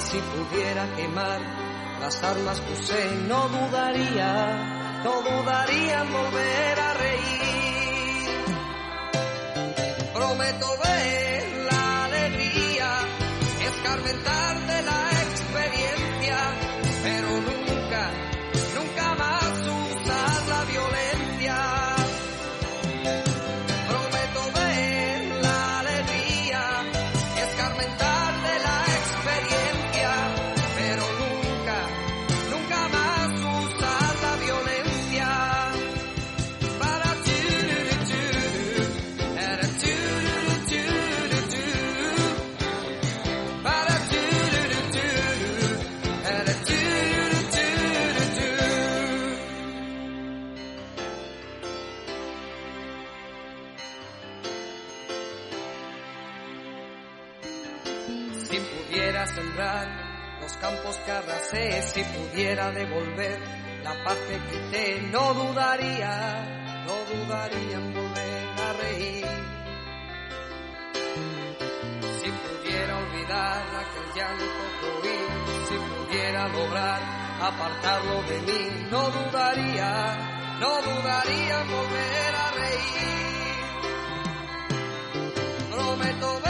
Si pudiera quemar las armas que usé, no dudaría, no dudaría en volver a reír. Prometo ver la alegría, escarmentar de la la paz que quité, no dudaría, no dudaría en volver a reír. Si pudiera olvidar aquel llanto que si pudiera lograr apartarlo de mí, no dudaría, no dudaría en volver a reír. Prometo ver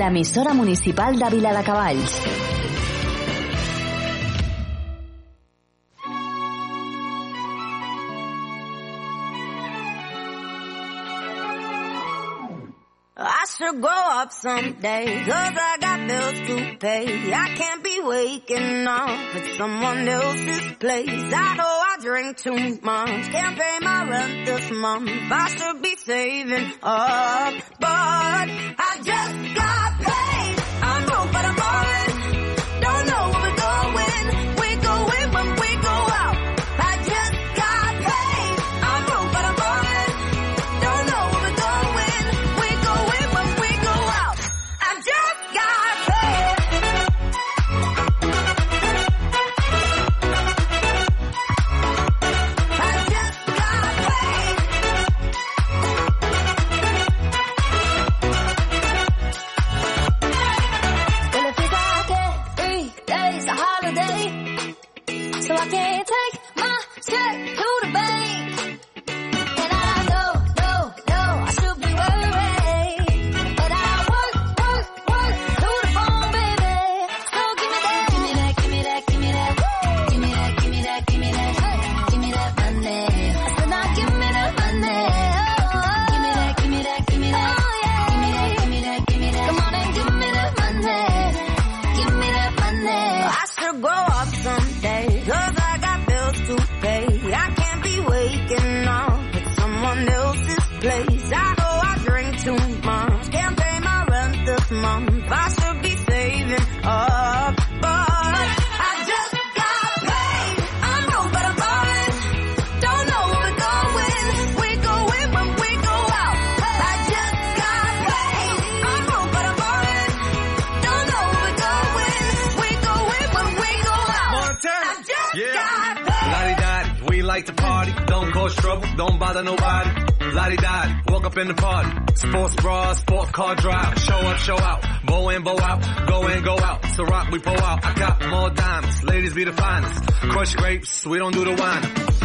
l'emissora municipal de Viladecavalls. I should go up someday, cause I got bills to pay. I can't be waking up at someone else's place. I know I drink too much, can't pay my rent this month. I should be saving up, but I just don't bother nobody. Lottie Dottie, walk up in the party. Sports bra, sports car drive. Show up, show out. Bow in, bow out. Go in, go out. So rock, we pull out. I got more diamonds. Ladies be the finest. Crush grapes, we don't do the wine.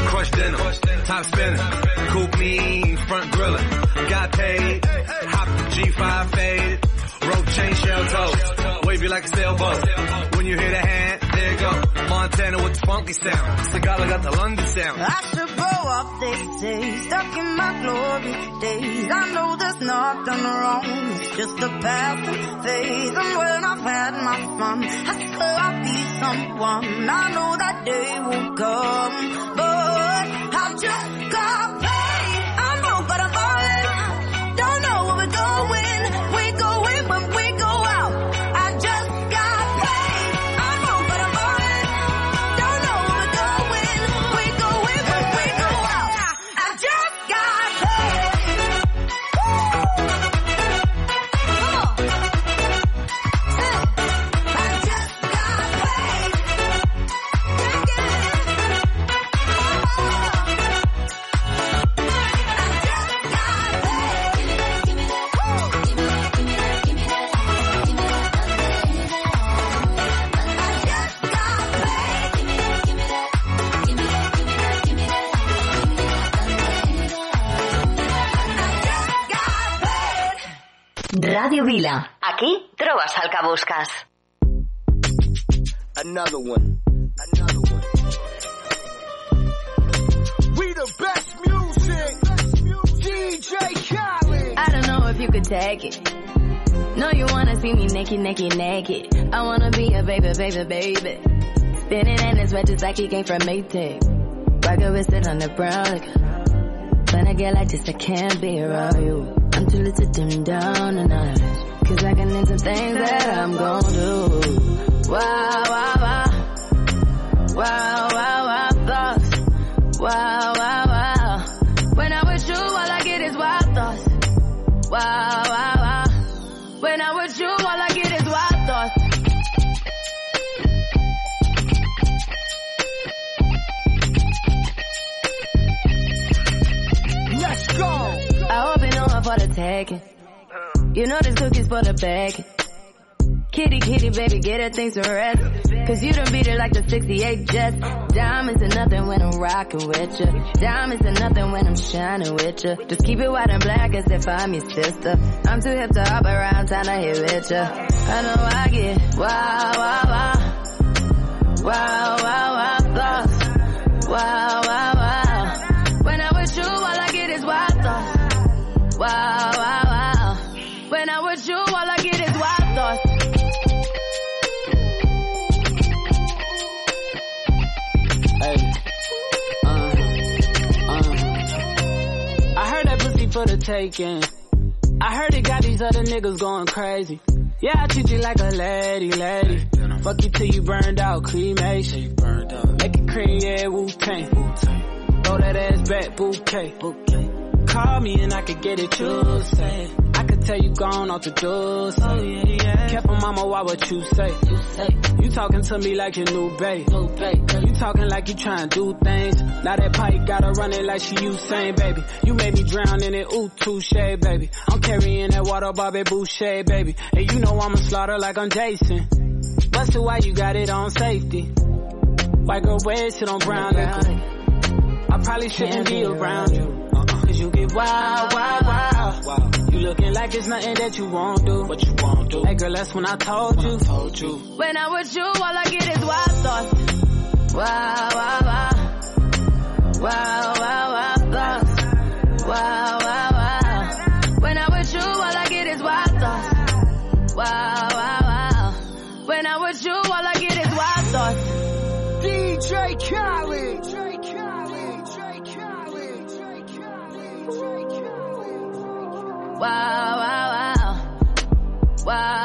Crush dinner, top spinning. Coupe mean, front grilling. Got paid. Hop G5 faded. Rope chain shell toes. Wavy like a sailboat. When you hear the hand, there you go. Montana with the funky sound. Sagala got the London sound. I should grow up, they say, stuck in my glory days. I know there's nothing wrong, it's just a passing phase. And when I've had my fun, I swear I'll be someone. I know that day will come, but Ràdio Vila. Aquí trobes el que busques. Another one. Another one. We the best music. DJ Khaled. I don't know if you could take it. No, you wanna see me naked, naked, naked. I wanna be a baby, baby, baby. Spinning in his red just like he came from Maytag. Rocket with it on the brown. Like, when I get like this, I can't be around you. Too little to dim down a notch. Cause I can into things that I'm gon' do. Wow, wow, wow. Wow, wow, wow, thoughts. Wow. For the. You know this cookie's for the bag. Kitty, kitty, baby, get her things to rest. Cause you done beat it like the 68 Jets. Diamonds are nothing when I'm rocking with you. Diamonds are nothing when I'm shining with you. Just keep it white and black as if I'm your sister. I'm too hip to hop around, time to hit with you. I know I get wow, wow, wow. Wow, wow, wow, thoughts. Wow, wow, wow. Taking. I heard it got these other niggas going crazy. Yeah, I treat you like a lady, lady. Fuck you till you burned out, cremation. Make it cream, yeah, Wu-Tang. Throw that ass back, bouquet. Call me and I could get it, you say. I could tell you gone off the door. Oh, yeah, yeah. Careful, mama, why what you say? You say. You talking to me like your new babe. New babe. You talking like you trying to do things. Now that pipe gotta run it like she Usain, baby. You made me drown in it, ooh, touche, baby. I'm carrying that water, Bobby Boucher, baby. And you know I'ma slaughter like I'm Jason. Busted why you got it on safety. White girl wear shit on brown liquor. I probably shouldn't be around you. Uh-uh. Cause you get wild, wild, wild. You looking like it's nothing that you won't do. What you won't do. Hey girl, that's when I told you. told you. When I'm with you, all I get is wild thoughts. Wow, wow, wow. Wow, wow, wow, thoughts. Wow, wow, wow. Wow, wow, wow. Wow,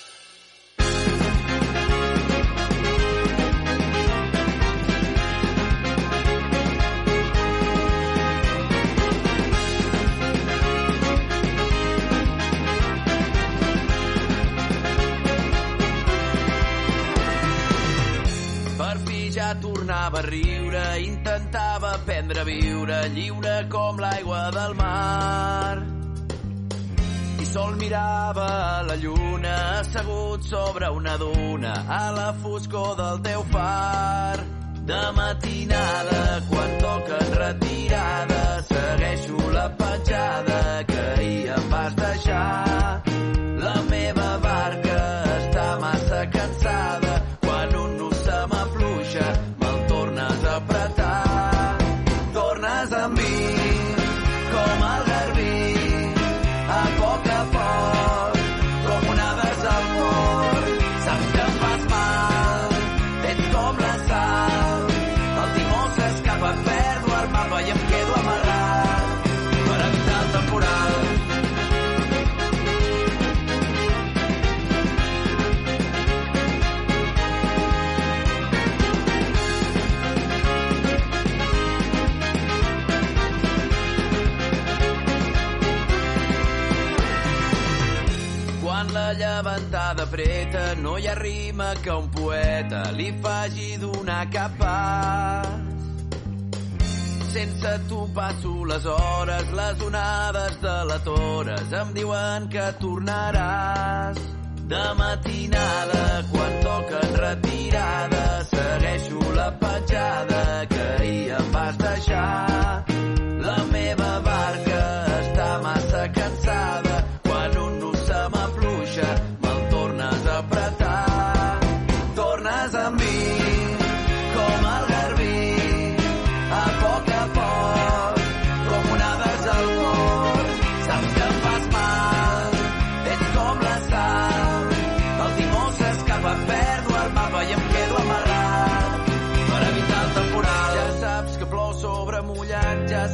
riure, intentava aprendre a viure lliure com l'aigua del mar. I sol mirava la lluna assegut sobre una duna a la foscor del teu far. De matinada, quan toquen retirada, segueixo la petjada que ahir em vas deixar. Preta no hi ha rima que un poeta li faci donar cap pas. Sense tu passo les hores, les onades de la Tores em diuen que tornaràs. De matinada, quan toquen retirada, segueixo la petjada que ahir em vas deixar. La meva barca està massa cansada,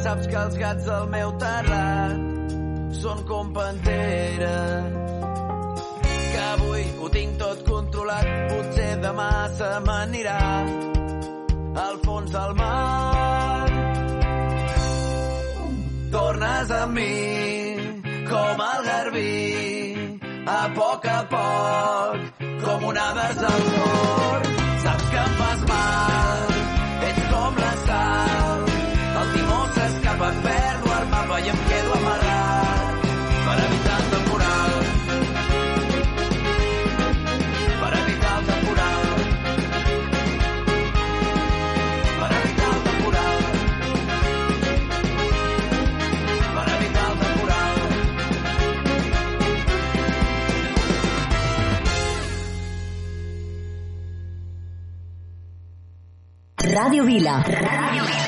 saps que els gats del meu terrat són com panteres que avui ho tinc tot controlat, potser demà se m'anirà al fons del mar. Tornes amb mi, com el garbí, a poc a poc, com onades al port. Saps que em fas mal, i em quedo amarrat per evitar el temporal. Per evitar el temporal. Per evitar el temporal. Per evitar el temporal. Ràdio Vila. Ràdio Vila.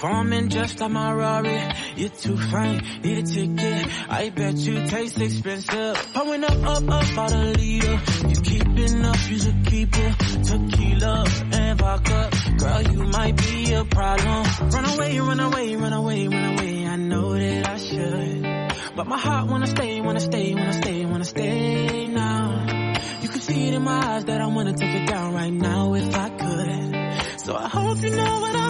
Performing just like my Rari. You're too fine, need a ticket. I bet you taste expensive. Pouring up, up, up out a leader. You keeping up, you should keep it. Tequila and vodka. Girl, you might be a problem. Run away, run away, run away, run away. I know that I should. But my heart wanna stay, wanna stay, wanna stay, wanna stay now. You can see it in my eyes that I wanna take it down right now if I could. So I hope you know what I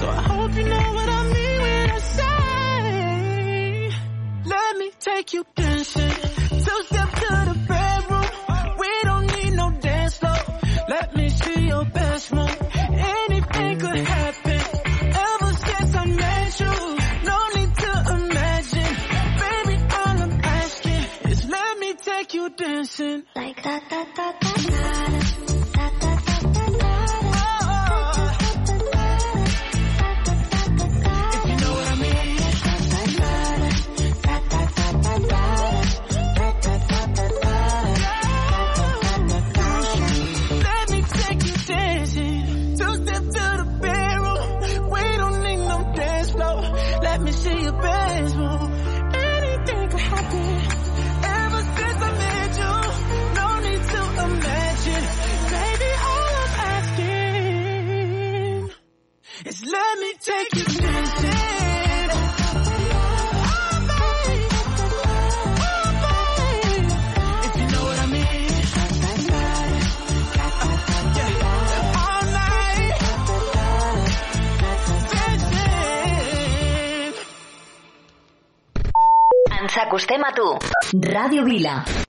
So I hope you know what I mean when I say, let me take you dancing. Two step to the bedroom. We don't need no dance floor. Let me see your best move. Anything could happen. Ever since I met you, no need to imagine. Baby, all I'm asking is let me take you dancing. like that, that, that, that, If Radio Vila.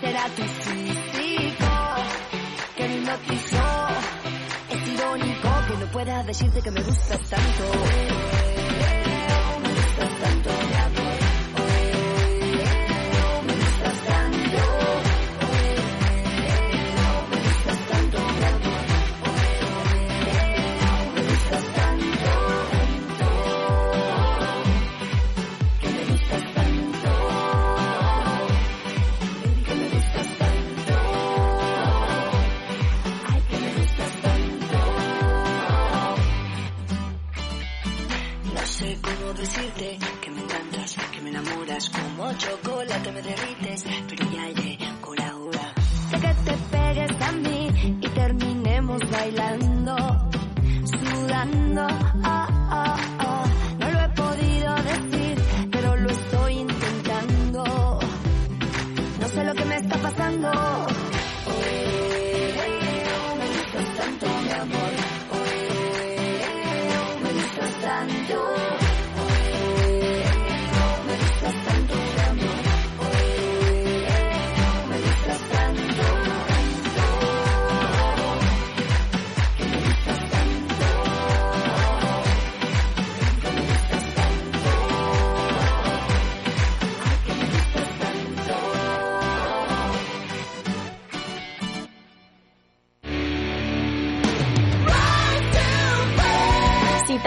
Será tu físico que me hipnotizó. Es irónico que no pueda decirte que me gustas. Me gustas tanto,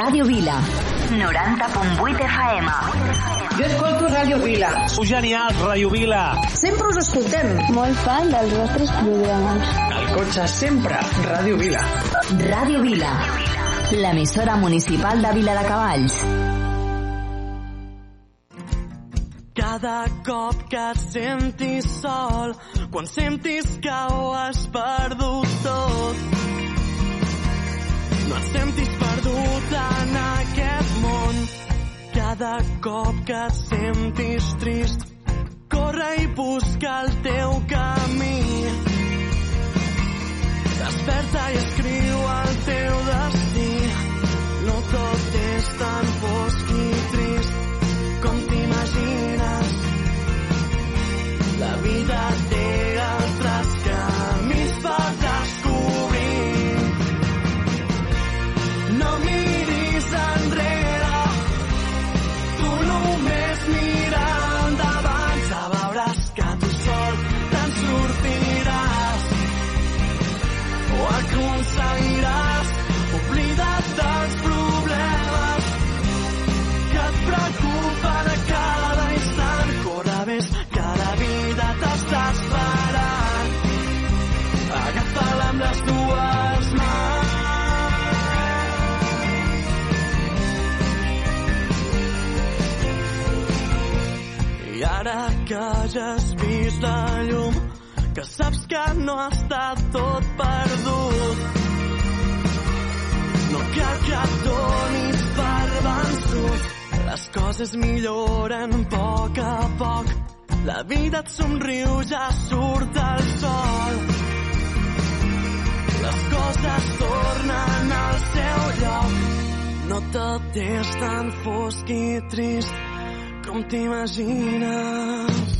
Ràdio Vila. 90.8 FM. Jo escolto Ràdio Vila. Sou genials, Ràdio Vila. Sempre us escoltem. Molt fan dels vostres programes. Al cotxe sempre, Ràdio Vila. Ràdio Vila. L'emissora municipal de Vila de Cavalls. Cada cop que et sentis sol, quan sentis que ho has perdut tot, no et sentis Cada cop que et sentis trist, corre i busca el teu camí. Desperta i escriu el teu destí. No tot és tan fosc i trist com t'imagines. La vida té altres camins per la llum, que saps que no està tot perdut. No cal que et donis per vençut. Les coses milloren a poc a poc. La vida et somriu, ja surt el sol. Les coses tornen al seu lloc. No tot és tan fosc i trist com t'imagines.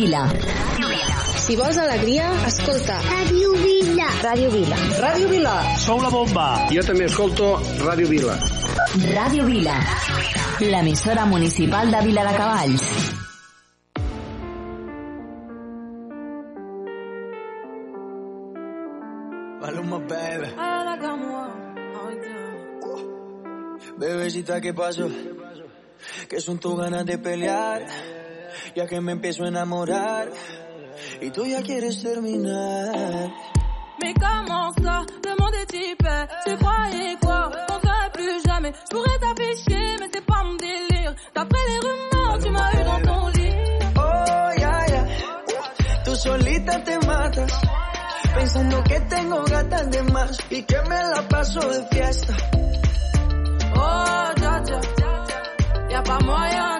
Vila. Si vols alegria, escolta. Ràdio Vila. Ràdio Vila. Ràdio Vila. Sou la bomba. Jo també escolto Ràdio Vila. Ràdio Vila. L'emissora municipal de Vila de Cavalls. Maluma, baby. Bebecita, ¿qué pasó? Que son tus ganas de pelear, ya que me empiezo a enamorar. Y tú ya quieres terminar. Mais comment ça Le monde est hyper Tu croyais quoi On serait plus jamais. Je pourrais t'afficher mais c'est pas mon délire. D'après les rumeurs tu m'as eu dans ton lit. Oh, ya, ya. Tú solita te matas, pensando que tengo gatas de más y que me la paso de fiesta. Oh dja dja Y'a pas moyen dja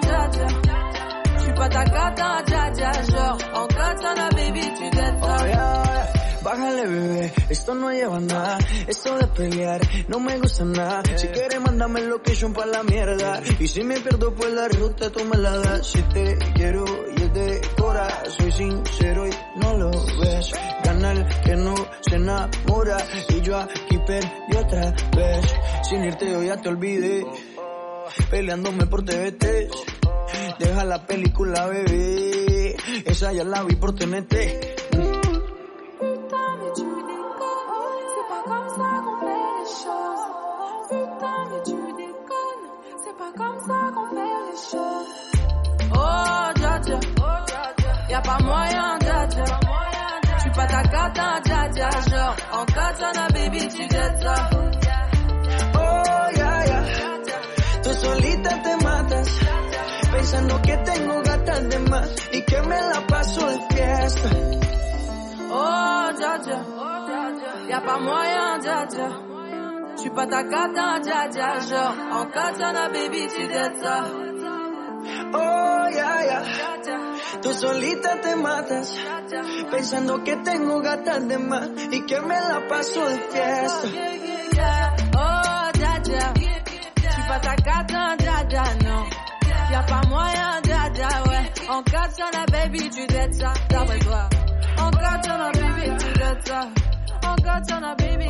dja J'suis pas ta cata dja dja Genre en katana baby tu dettes Oh, ya, ya. Bájale, bebé, esto no lleva nada. Esto de pelear no me gusta nada. Si quieres, mándame location pa' la mierda. Y si me pierdo por la ruta, tú me la das. Si te quiero y es de cora, soy sincero y no lo ves. Gana el que no se enamora. Y yo aquí perdí otra vez. Sin irte, yo ya te olvidé. Peleándome por TVT. Deja la película, bebé. Esa ya la vi por tu tu choses Oh Y'a pas moyen dja J'suis pas ta cata dja dja Genre en katana baby tu dettes ça pensando que tengo gatas de más y que me la paso de fiesta. Oh dja dja Y'a pas moyen dja dja J'suis pas ta cata dja dja Genre en katana baby tu ça Oh, ya, ya. Tú solita te matas, pensando que tengo gatas de más y que me la paso de fiesta. Oh, dja dja. J'suis pas ta cata, dja dja, non. Y'a pas moyen, dja dja, ouais. En katana, baby, tu dettes ça, d'après toi. En katana, baby, tu dettes ça. En katana, baby.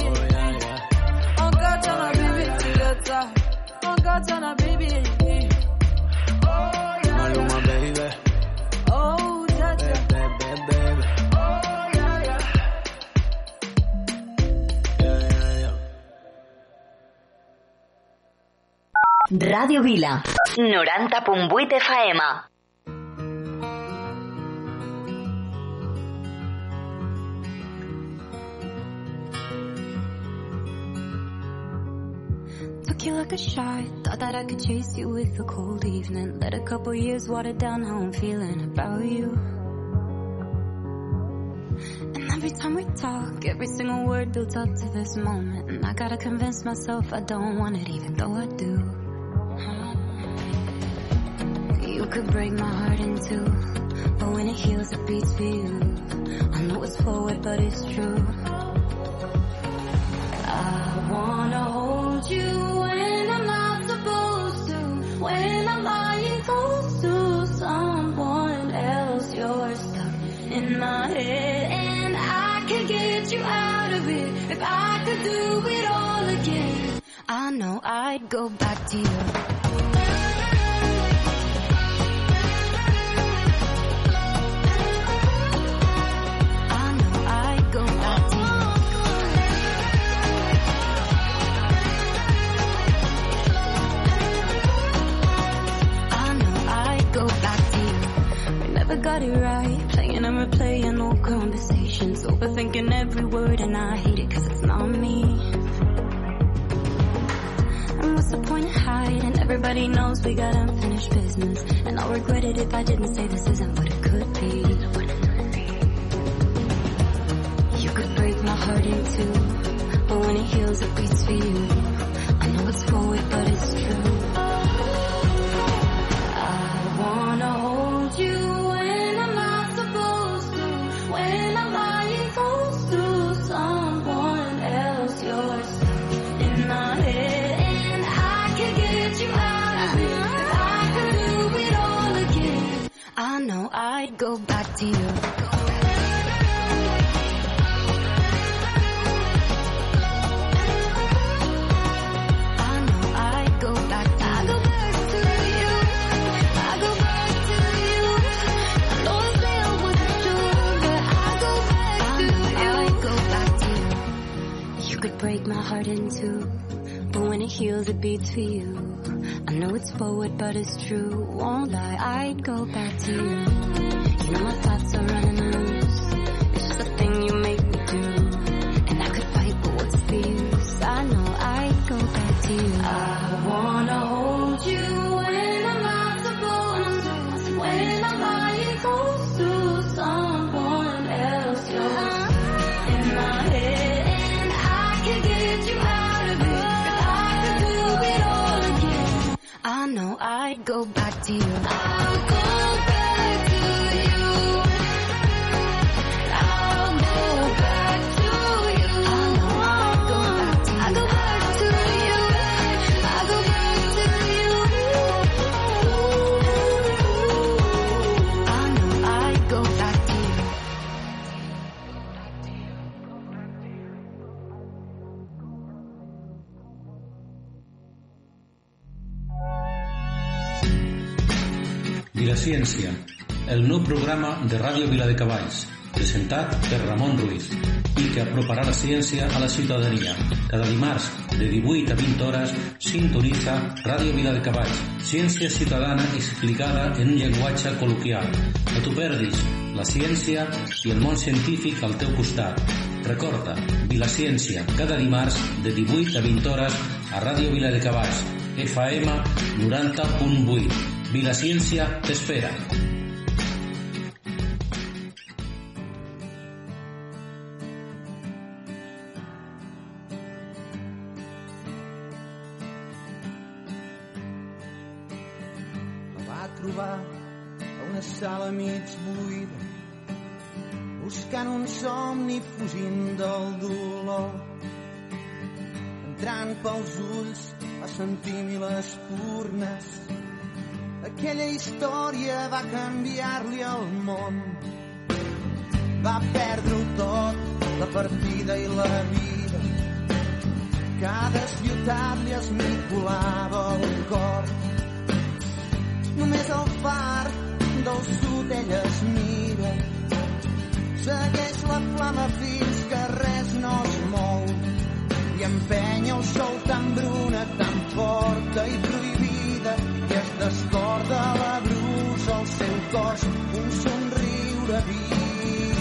En katana, baby, tu dettes ça. En katana, baby. Maluma, baby. Oh, dja dja. Baby, baby. Oh, yeah, yeah. Yeah, yeah, yeah. Ràdio Vila. 90.8 FM. Took you like a shot. Thought that I could chase you with a cold evening. Let a couple years water down how I'm feeling about you. And every time we talk, every single word builds up to this moment. And I gotta convince myself I don't want it, even though I do. Could break my heart in two, but when it heals, it beats for you. I know it's forward, but it's true. I wanna hold you when I'm not supposed to. When I'm lying close to someone else, you're stuck in my head, and I could get you out of it if I could do it all again. I know I'd go back to you. Got it right. Playing and replaying old conversations. Overthinking every word, and I hate it cause it's not me. And what's the point of hiding? Everybody knows we got unfinished business. And I'll regret it if I didn't say this isn't what it could be. You could break my heart in two. But when it heals, it beats for you. I know it's forward, but it's true. Back to you. I know I go back to you. I go back to you. I know I feel with you that go back to I go back to you. You could break my heart in two, when it heals, it beats for you. I know it's forward, but it's true. Won't lie, I'd go back to you. You know my thoughts are running loose. dear. Vilaciència, el nou programa de Ràdio Viladecavalls, presentat per Ramon Ruiz i que aproparà la ciència a la ciutadania. Cada dimarts, de 18 a 20 hores, sintonitza Ràdio Viladecavalls, ciència ciutadana explicada en un llenguatge col·loquial. No t'ho perdis, la ciència i el món científic al teu costat. Recorda, Vilaciència, cada dimarts, de 18 a 20 hores, a Ràdio Viladecavalls, FM 90.8. Vilaciència t'espera. La va trobar a una sala un somni fugint del dolor. Entrant pels ulls va sentir mil espurnes. Aquella història va canviar-li el món. Va perdre-ho tot, la partida i la vida. Cada ciutat li esmicolava el cor. Només el far del sud ell es mira. Segueix la flama fins que res no es mou i empenya el sol tan bruna, tan forta i prohibida descorda la brusa al seu cos un somriure viu.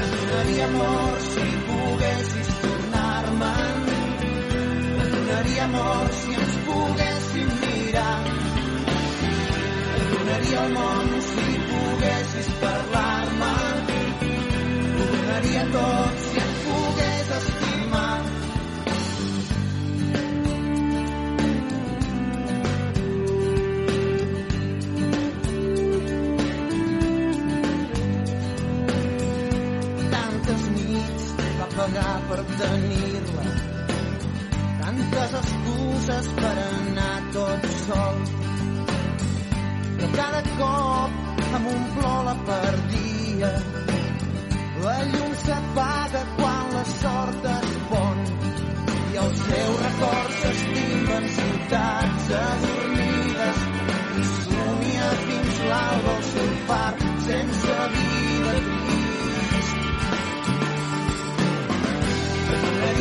Donaria amor si poguessis tornar-me'n donaria amor si ens poguéssim mirar. Donaria el món si poguessis parlar-me. Donaria tot pagar per tenir-la. Tantes excuses per anar tot sol. Però cada cop amb un plor la perdia. La llum s'apaga quan la sort es pon i el seu record s'estima en ciutats adormides. I somia fins l'alba el seu far sense vida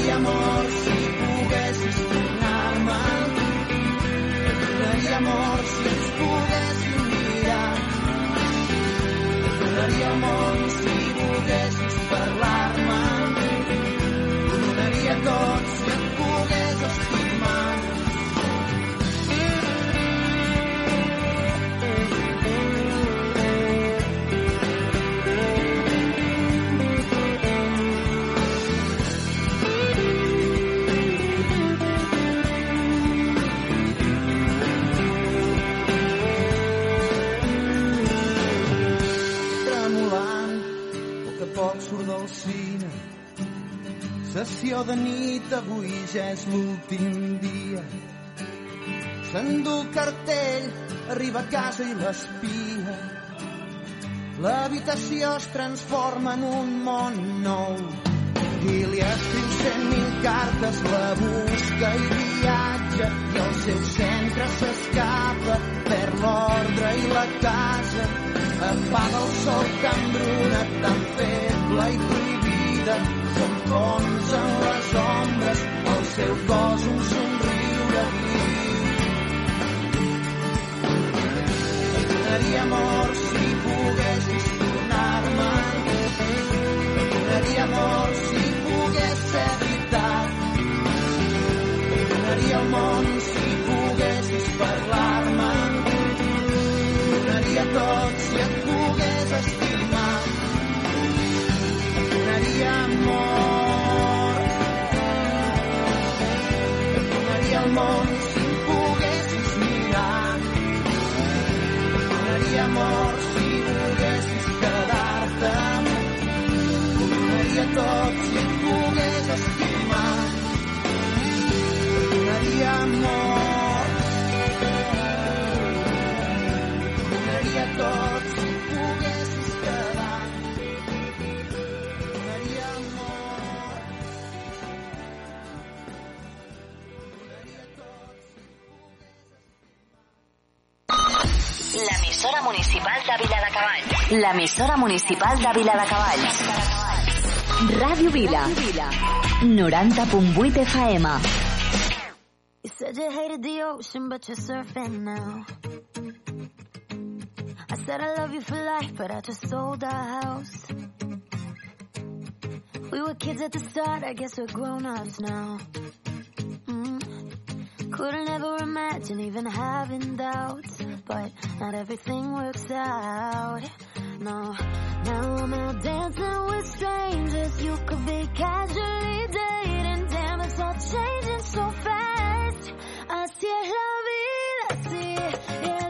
donaria amor si poguessis tornar-me et donaria amor si ens poguéssim mirar et donaria el sessió de nit avui ja és l'últim dia s'endú el cartell arriba a casa i l'espia. L'habitació es transforma en un món nou. I li escriu cent mil cartes, la busca i viatja, i el seu centre s'escapa, per l'ordre i la casa. Apaga el sol tan bruna, tan feble i prohibida, s'enfonsa en les ombres, el seu cos un somriure viu. Donaria amor si poguessis tornar-me. Donaria amor si pogués ser veritat. Donaria el món L'emissora municipal de Viladecavalls. Ràdio Vila. 90.8 FM. You said you hated the ocean, but you're surfing now. I said I love you for life, but I just sold our house. We were kids at the start, I guess we're grown-ups now. Mm. Couldn't ever imagine even having doubts, but not everything works out. No, now I'm out dancing with strangers. You could be casually dating, damn, it's all changing so fast. Así es la vida, sí, yeah,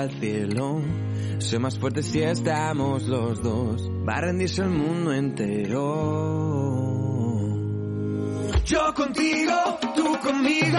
al cielo. Soy más fuerte si estamos los dos. Va a rendirse el mundo entero. Yo contigo, tú conmigo.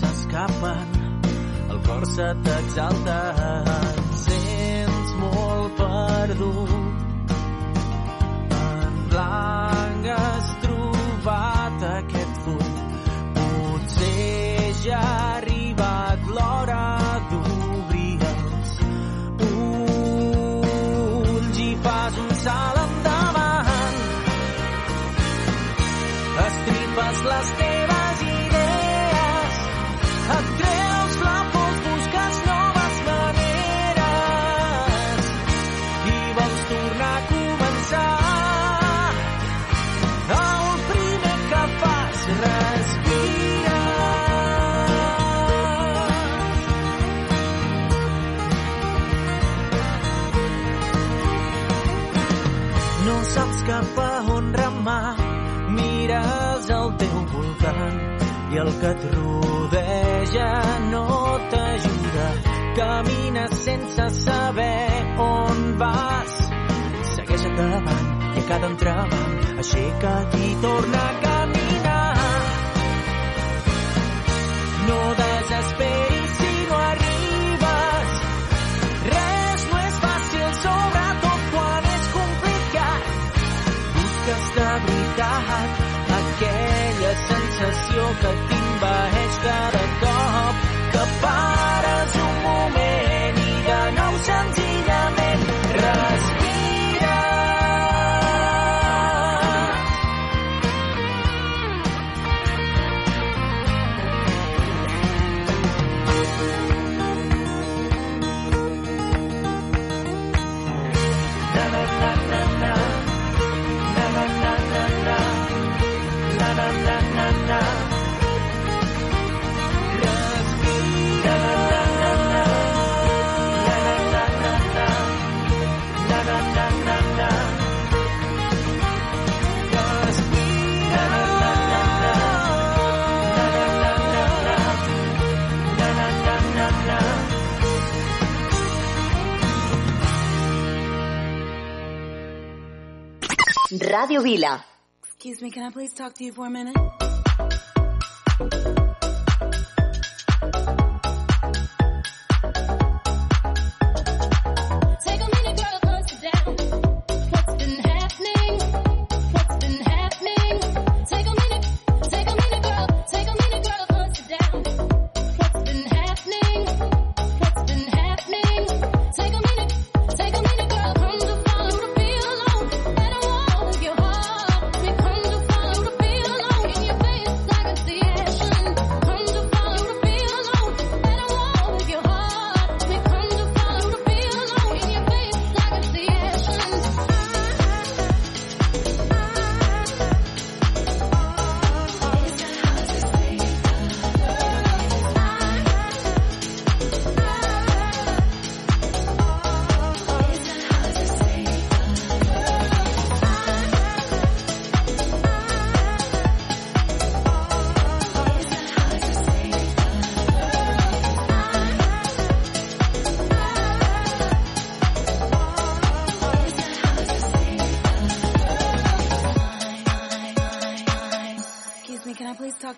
s'escapen, el cor se t'exalta, et sents molt perdut. el que et rodeja no t'ajuda. Camines sense saber on vas. Segueix endavant i a cada entrava aixeca't i torna a caminar. No desesperis si no arribes. Res no és fàcil, sobretot quan és complicat. Busques de veritat aquella sensació que et Radio Vila. Excuse me, can I please talk to you for a minute?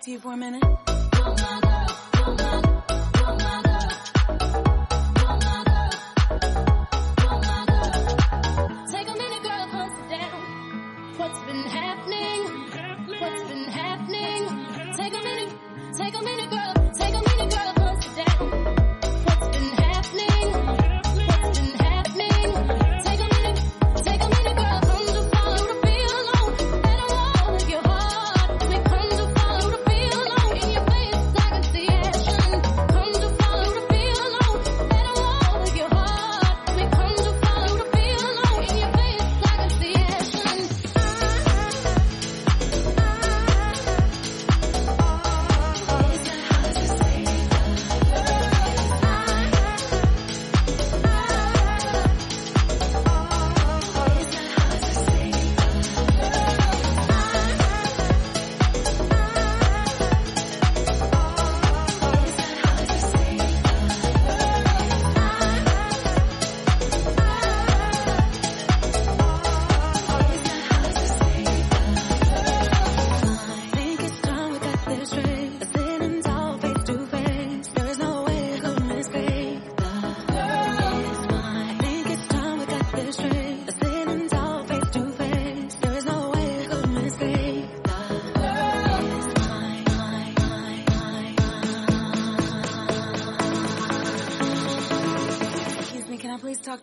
to you for a minute?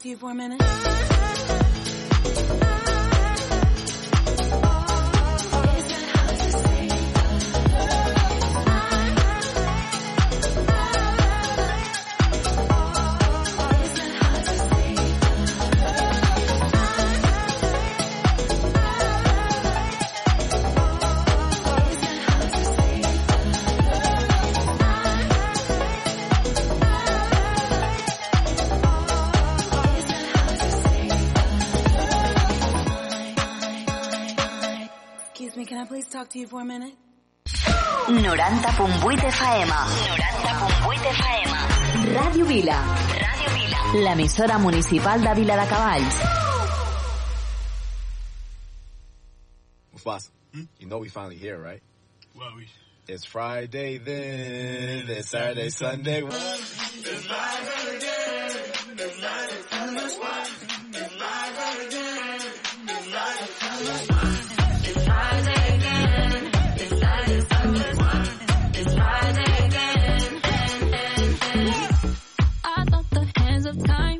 talk to you for a minute? talk to you for a Vila. Ràdio Vila. Municipal de Vila de Cavalls. Mufasa, you know we finally here, right? Well, we... It's Friday then, it's Saturday, Sunday. It's. time.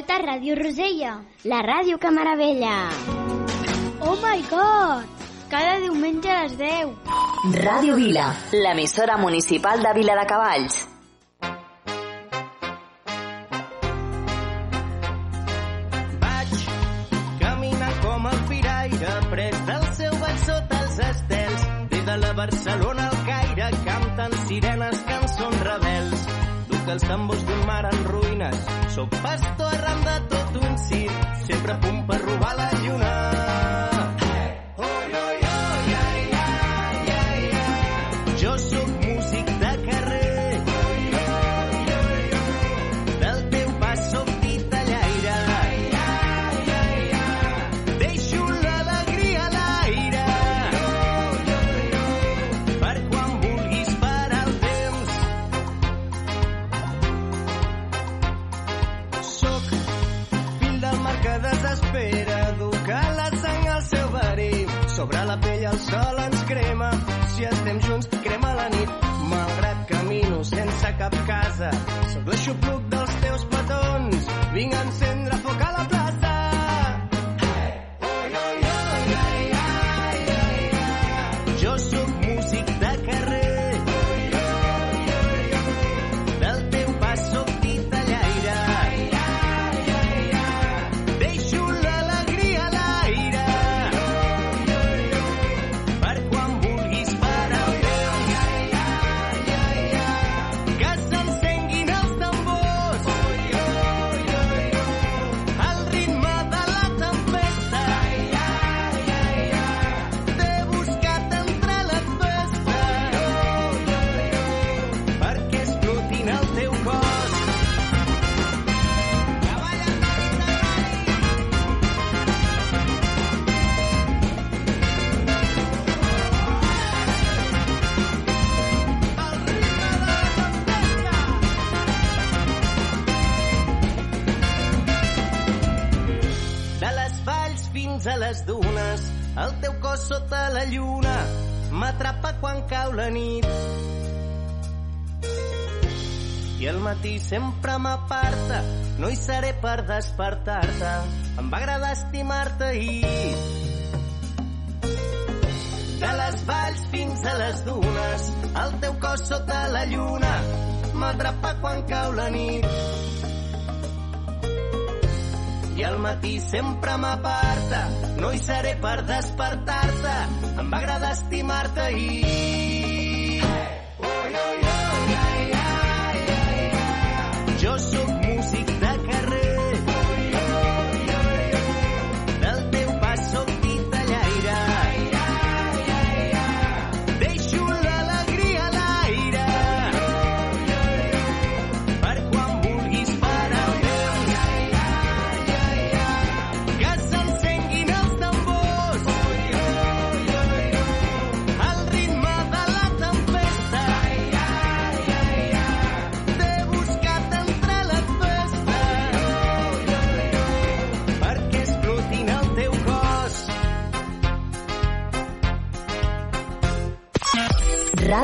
escolta Ràdio Rosella, la ràdio que meravella. Oh my god! Cada diumenge a les 10. Ràdio Vila, l'emissora municipal de Vila de Cavalls. Barcelona al caire canten sirenes, cançons rebels. Duc els tambors la nit. I el matí sempre m'aparta, no hi seré per despertar-te. Em va agradar estimar-te ahir. De les valls fins a les dunes, el teu cos sota la lluna m'atrapa quan cau la nit. I al matí sempre m'aparta, no hi seré per despertar-te. Em va agradar estimar-te ahir.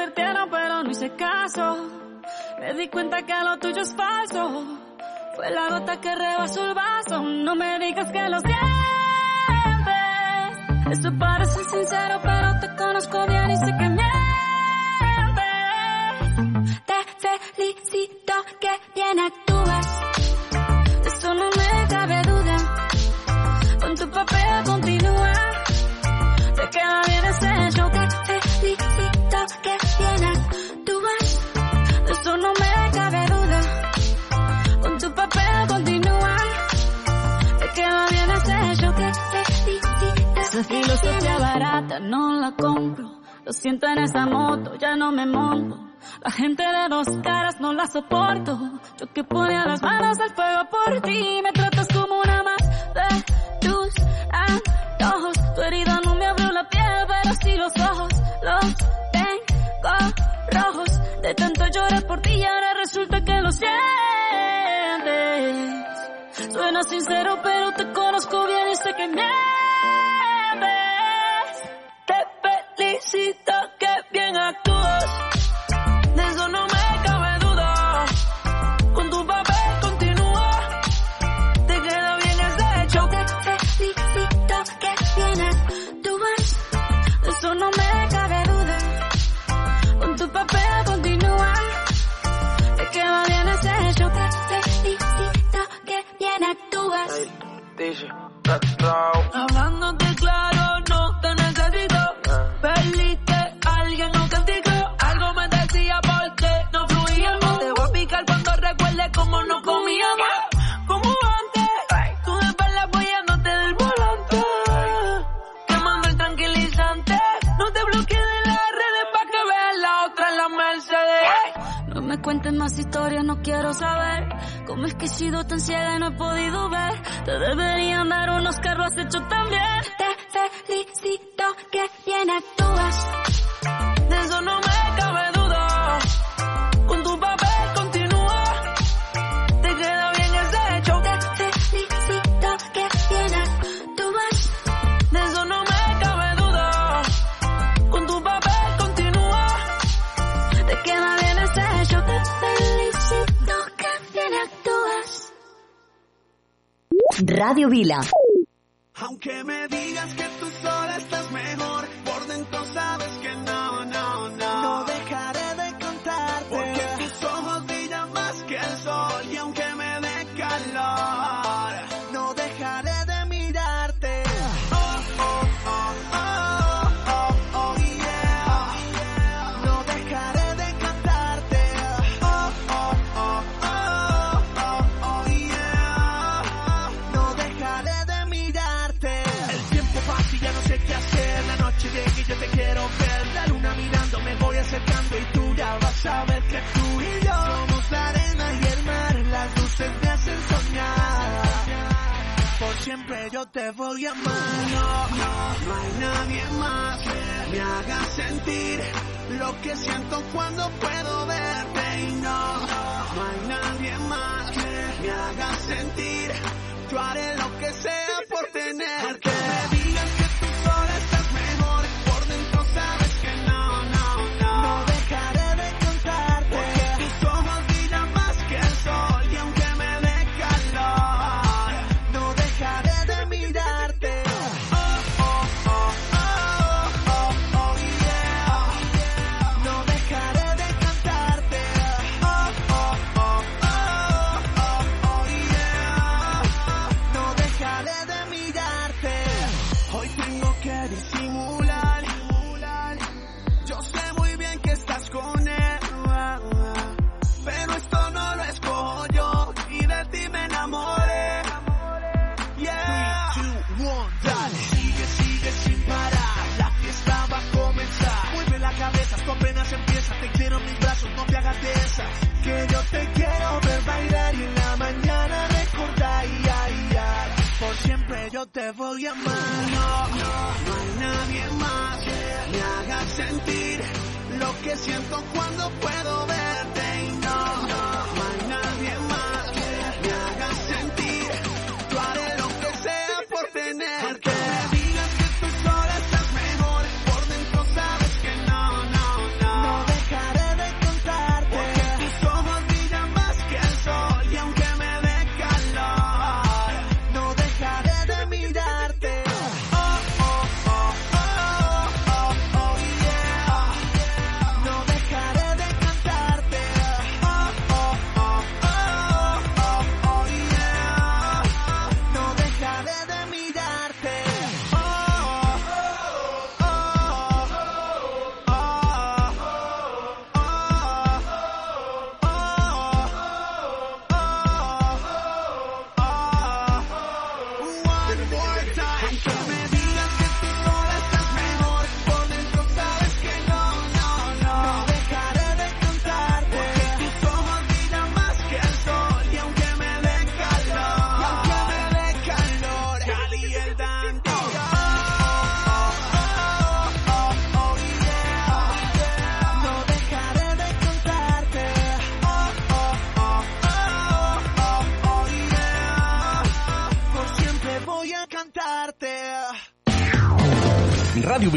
Advirtieron pero no hice caso. Me di cuenta que lo tuyo es falso. Fue la gota que rebasó el vaso. No me digas que lo sientes. Esto parece sincero pero te conozco bien y sé que mientes. Barata no la compro Lo siento en esa moto, ya no me monto la gente de dos caras no la soporto. Yo que ponía las manos al fuego por ti. Me tratas como una más de tus antojos. Tu herida no me abrió la piel, pero sí los ojos. Los tengo rojos. De tanto llorar por ti y ahora resulta que lo sientes. Suena sincero, pero te conozco bien y sé que mientes. touchdown. Cómo es que he sido tan ciega y no he podido ver. Te deberían dar unos carros hechos también. Te felicito que bien actúas. Radio Vila. No, no, no hay nadie más que me haga sentir lo que siento cuando puedo verte. Y no, no, no hay nadie más que me haga sentir. Yo haré lo que sea por tenerte. odia más. No, no hay nadie más que me haga sentir lo que siento cuando puedo ver.